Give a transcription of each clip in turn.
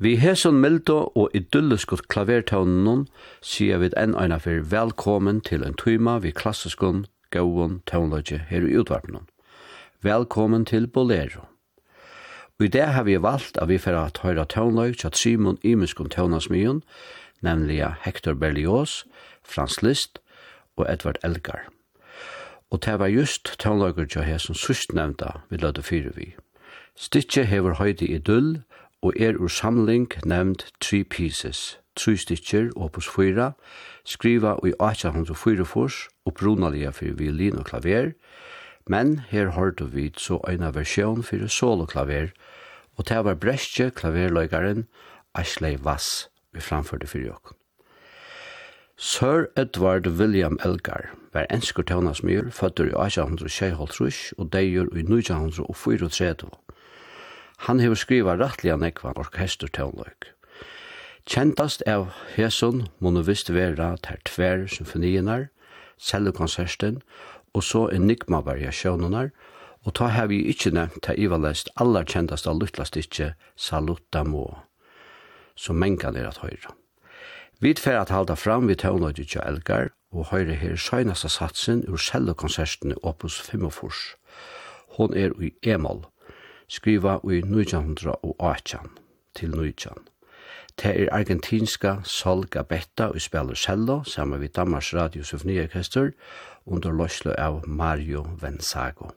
Vi hesson mildo og idylliskot klavertaunen sier vi enn eina fyrir velkommen til en tøyma vi klassiskon, gauon, taunlodje her i utvarpnen. Velkommen til Bolero. Og i det har vi valgt at vi fyrir at høyra taunlodje tjat Simon Imeskon taunasmyon, nemlig Hector Berlioz, Frans Liszt og Edvard Elgar. Og det var just taunlodje tjat hesson sust nevnta vi lødde fyrir vi. Stitje hever høyde idyll, og er ur samling nevnt Three Pieces, Three Stitcher, opus 4, skriva i 1844 og brunalia fyrir violin og klaver, men her hørte vi så eina versjon fyrir soloklaver, og det var brestje klaverløygaren Ashley Vass vi framførte fyrir jokken. Sir Edward William Elgar var enskur tøvnasmyr, fødder i 1826 og deier i 1934. Han hefur skriva rattliga nekvan orkestertøvnløyk. Kjentast av Hesun må nu visst vera ter tver symfonienar, cellokonserten og så enigma-variasjonenar, og ta hef vi ikkje nevnt ta ivalest allar kjentast av luttlastikje Saluta mo, som mengan er at høyra. Vi tfer at halda fram vi tøvnløyde tja elgar, og høyre her søgnasta satsen ur cellokonserten opus 45. Hon er i e-moll, skriva i 1918 til 19. Det er argentinska Sol Gabetta og spiller cello sammen med Danmarks Radio Symfoniorkester under løslo av Mario Vensago.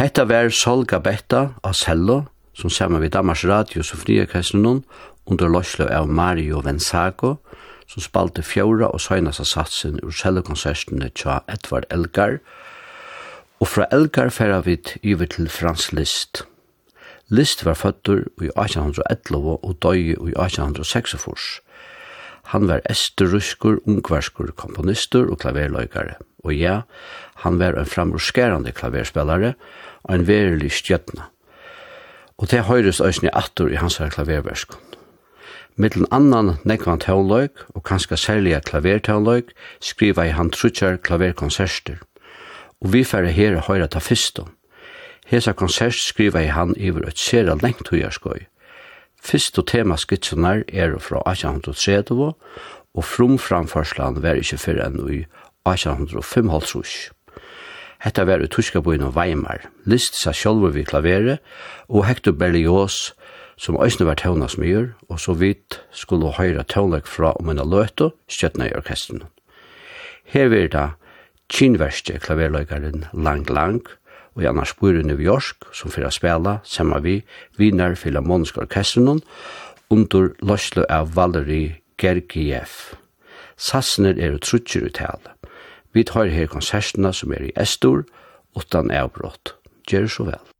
Hetta vær Solga Betta av Sello, som saman við Damars Radio Sofria Kresnunum under Loslo av Mario Vensago, som spalte fjóra og søgnast satsen ur cellokonsertene tja Edvard Elgar, og fra Elgar færa vi yver til Frans List. List var føttur i 1811 og døy i 1846. Han var esterruskur, ungvarskur, komponistur og klaverløykare. Og ja, han var en framruskerande klaverspelare, og en verilig stjøtna. Og det høyres òsni attur i hans klaververskund. Mittlen annan nekvan tøvløyk, og kanska særlige klavertøvløyk, skriva i han trutjar klaverkonserster. Og vi færre her og høyra ta fyrstum. Hesa konsert skriva i han iver et sera lengt høyarskøy. Fyrst og tema skitsunar er fra 1830, og frumframførslan var ikkje fyrir enn i 1855. Hetta var i Tuskabøyen og Weimar. List sa sjálfur vi klavere, og Hector Berlioz, som òsne var tøvnasmyr, og så vidt skulle høyra tøvnlag fra om en løte, skjøttna i orkestren. Her vil da kinverste klaverløygaren Lang Lang, og Janna Spur i New York, som fyrir spela, semma vi, Wiener Philharmonisk Orkestren, under løslo av Valery Gergiev. Sassner er utrutjer uttale. Vi tar her konsertene som er i Estor, utan avbrott. Gjør så vel.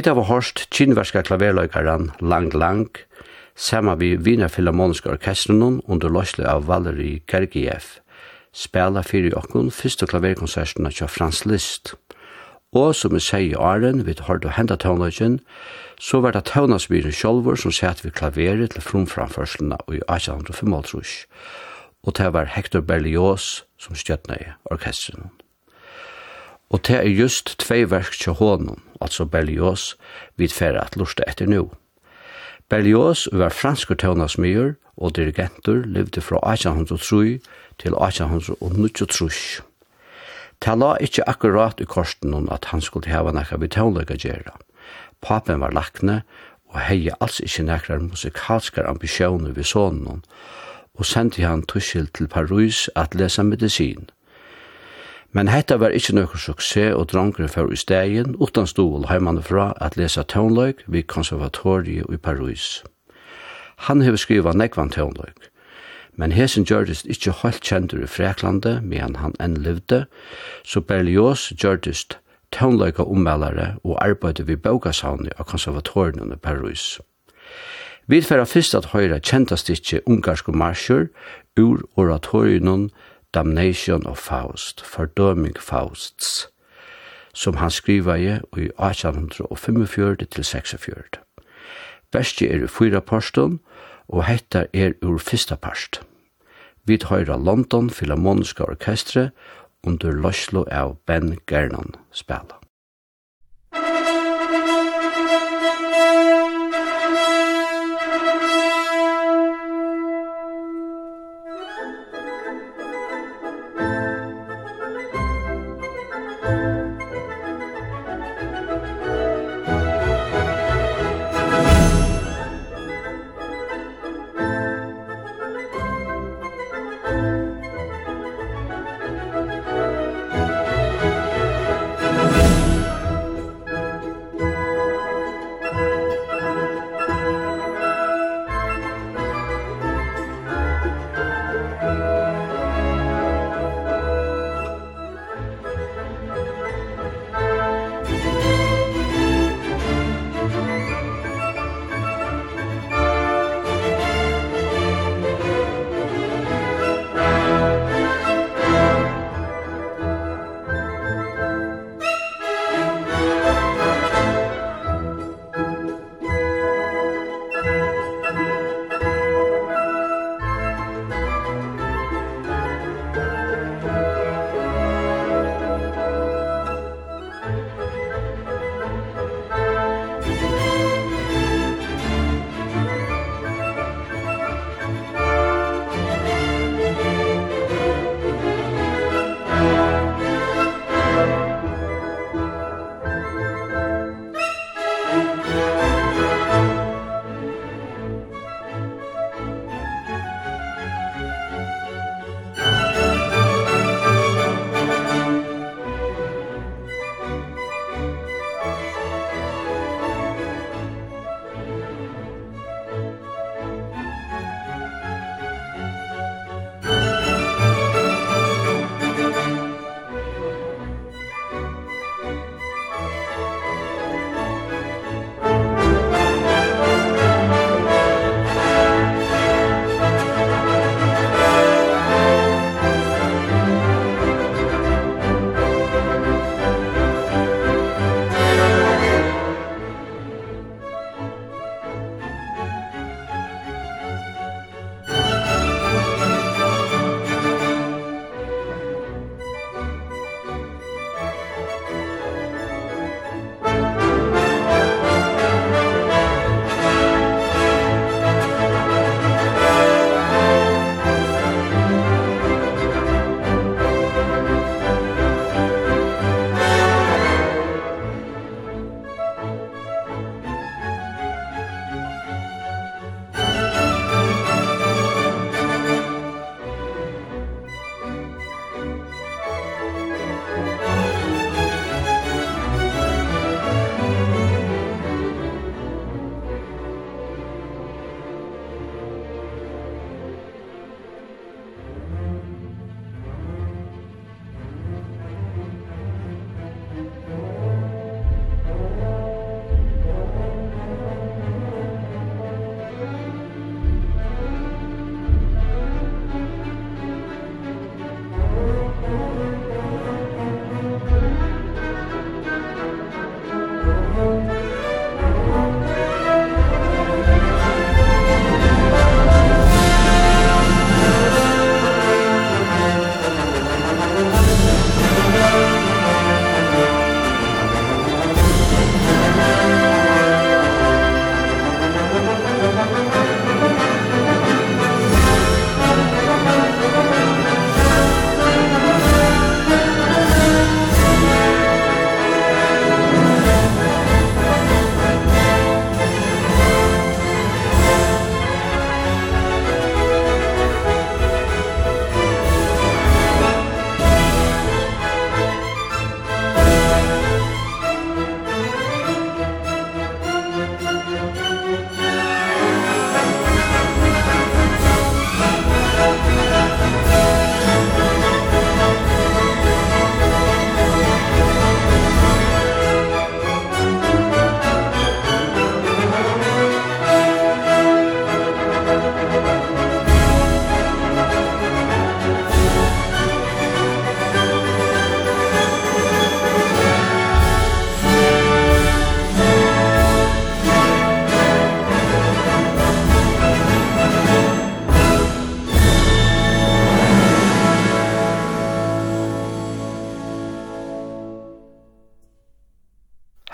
Vi tar var hårst kinverska klaverløykaren Lang Lang, saman vi Vina Filharmoniska orkestrenon under løsle av Valery Gergiev, spela fyrir okkun fyrstu klaverkonserten av Frans Liszt. Og som vi sier i åren, vi har det henda tøvnløgjen, så var det tøvnløgjen sjolver som sett vi klaveret til frumframførslene i 1855, og det var Hector Berlioz som stjøtna i orkestrenon. Og det er just tvei verk til hånden, altså Berlioz, vi færre at lusta etter nu. Berlioz var fransk tøvnasmyr og dirigentur levde fra 1803 til 1803. Det la ikkje akkurat i korsten at han skulle heva nekka vi tøvnlega gjerra. Papen var lakne og heia alls ikkje nekra musikalskar ambisjoner vi sonen og sendi han tuskil til Paris at lesa medisin – Men hetta var ikkje nøkker suksess og drongre for i stegen, utan stol heimane fra at lesa tånløyk vid konservatoriet i Paris. Han hever skriva nekvan tånløyk, men hesen gjørdes ikkje holdt kjendur i Freklande, medan han enn levde, så Berlioz gjørdes tånløyka ommeldare og arbeidde vid bøkasavnet av konservatorien i Paris. Vi færa fyrst at høyra kjenta stikje ungarsko marsjur ur oratorien Damnation of Faust, fordøming Fausts, som han skriva i i 1845 til 46. Verste er i fyra parsten, og hetta er ur fyrsta parst. Vi høyra London Philharmoniska Orkestre under Loslo av Ben Gernon spela.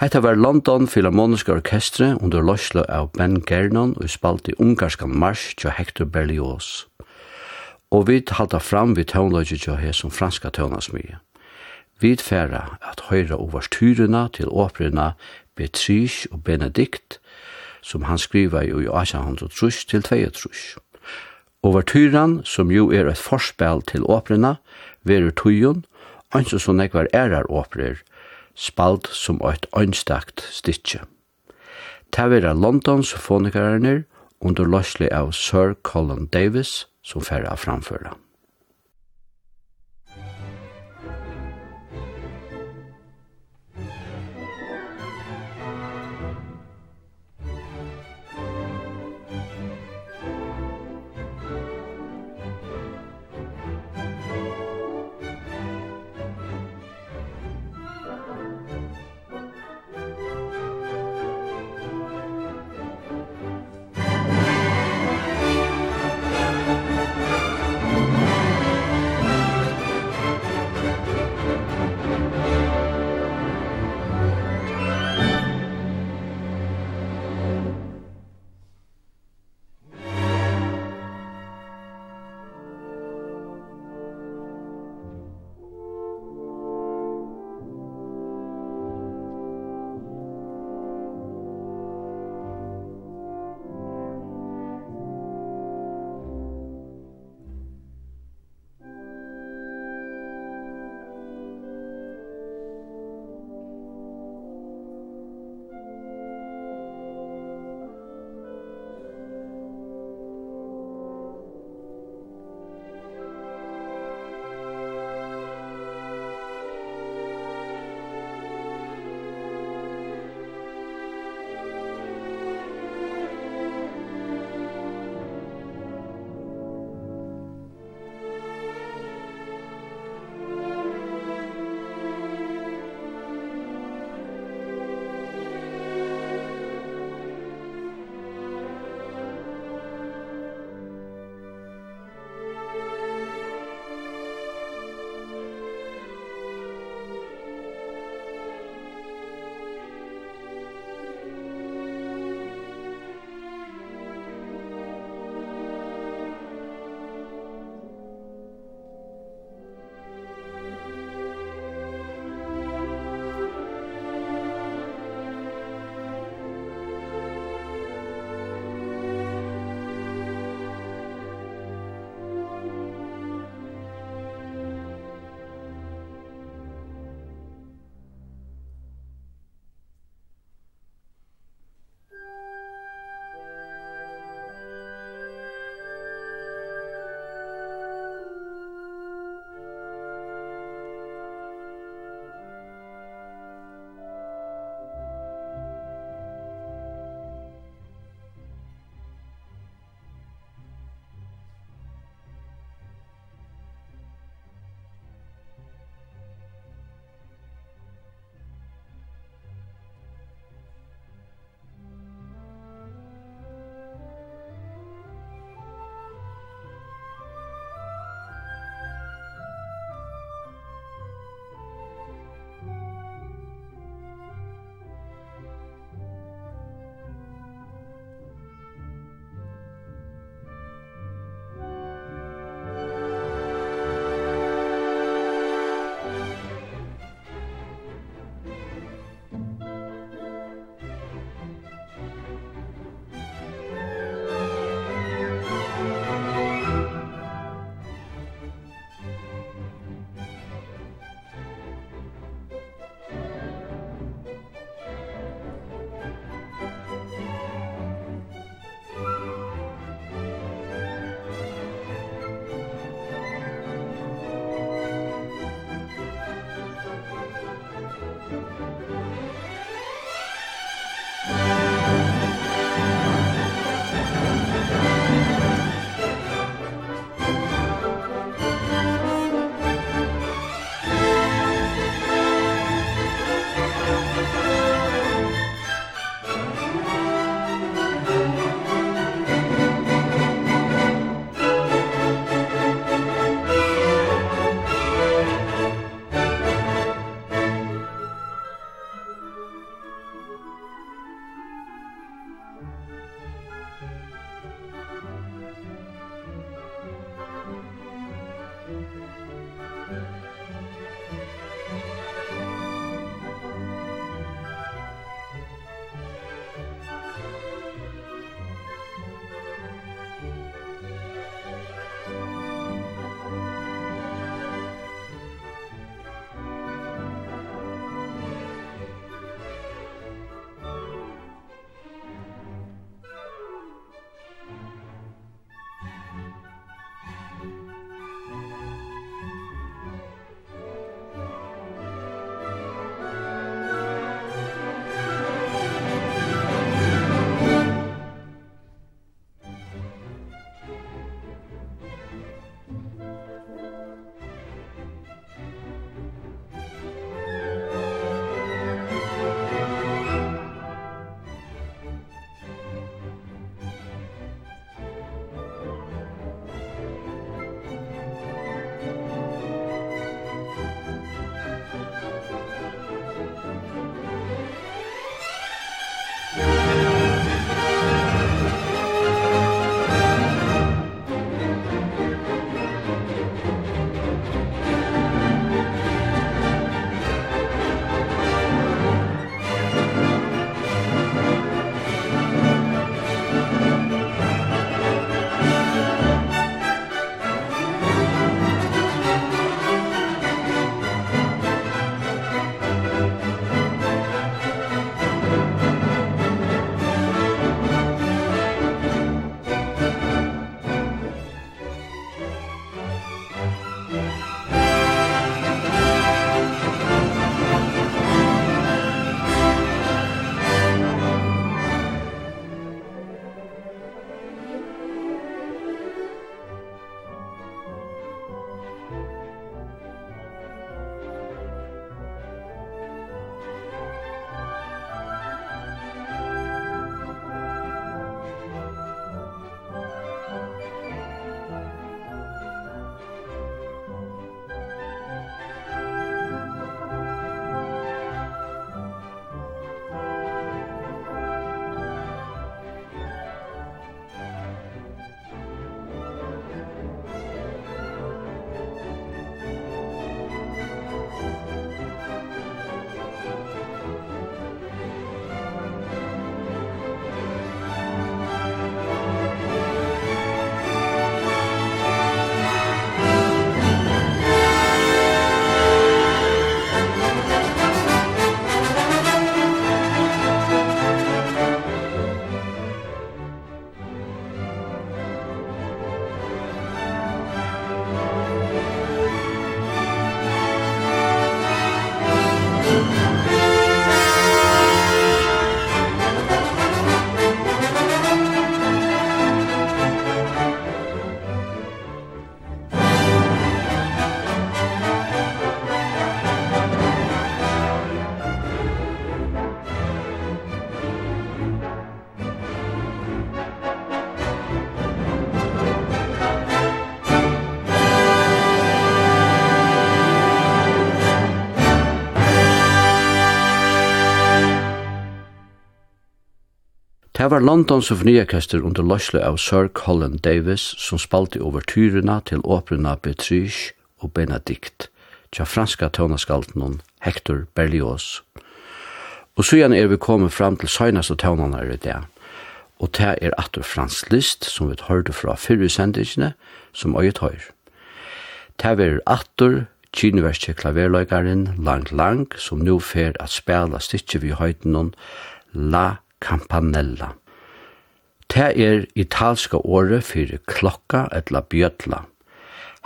Hetta var London Philharmoniska Orkestre under Loslo av Ben Gernon og spalt i ungarskan marsch til Hector Berlioz. Og vi halda fram vi tøvnløyge til her som franska tøvnasmye. Vi færa at høyra overstyrena til åperina Beatrice og Benedikt, som han skriva i 1803 til 22. Overtyran, som jo er et forspel til åperina, verur tøyen, anså som nekvar ærar åperer, spalt som eit øynstakt stitje. Ta vera Londons fonikararnir under løsli av Sir Colin Davis som færra framføra. Her var London Symfoniakester under løsle av Sir Colin Davis som spalte over tyrene til åperna Beatrice og Benedikt, tja franska tøvnaskalten Hector Berlioz. Og søgjane er vi kommet fram til søgnaste tøvnene i det, og det er Atur Frans list som vi hørte fra fyrre sendingene som øyet høyr. Det er Atur, kineverske klaverløygaren Lang Lang som nu fer at spela stikje vi høyden La campanella. Det er italska året fyrir klokka etla bjötla.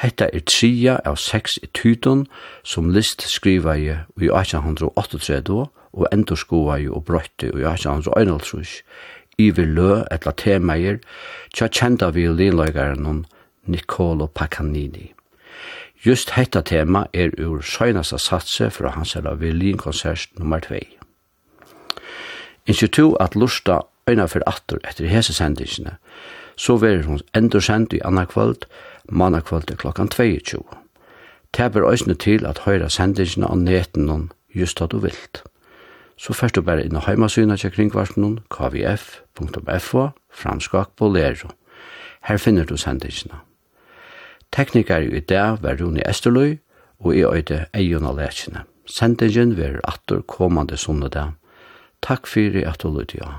Hetta er tria av seks i tyton som list skriva i 1838 og endurskoa i og brøtti i 1831 iver lø etla temeier tja kjenda violinløygaren Nicolo Pacanini. Just hetta tema er ur søgnasta satse fra hans eller violinkonsert nummer 2. Ikke to at lusta øyna for atter etter hese sendingsene, så verir hun endur sendt i anna kvöld, manna kvöld klokkan 22. Teber òsne til at høyra sendingsene av neten noen just da du vilt. Så først du bare inn og heimasyna til kringvarsnen kvf.fo framskak bolero. Her finner du sendingsene. Teknikar i dag var Rune Esterløy, og i øyde Eion Alekjene. Sendingen vil atter kommande sunnedag Takk fyrir at du lytte ja.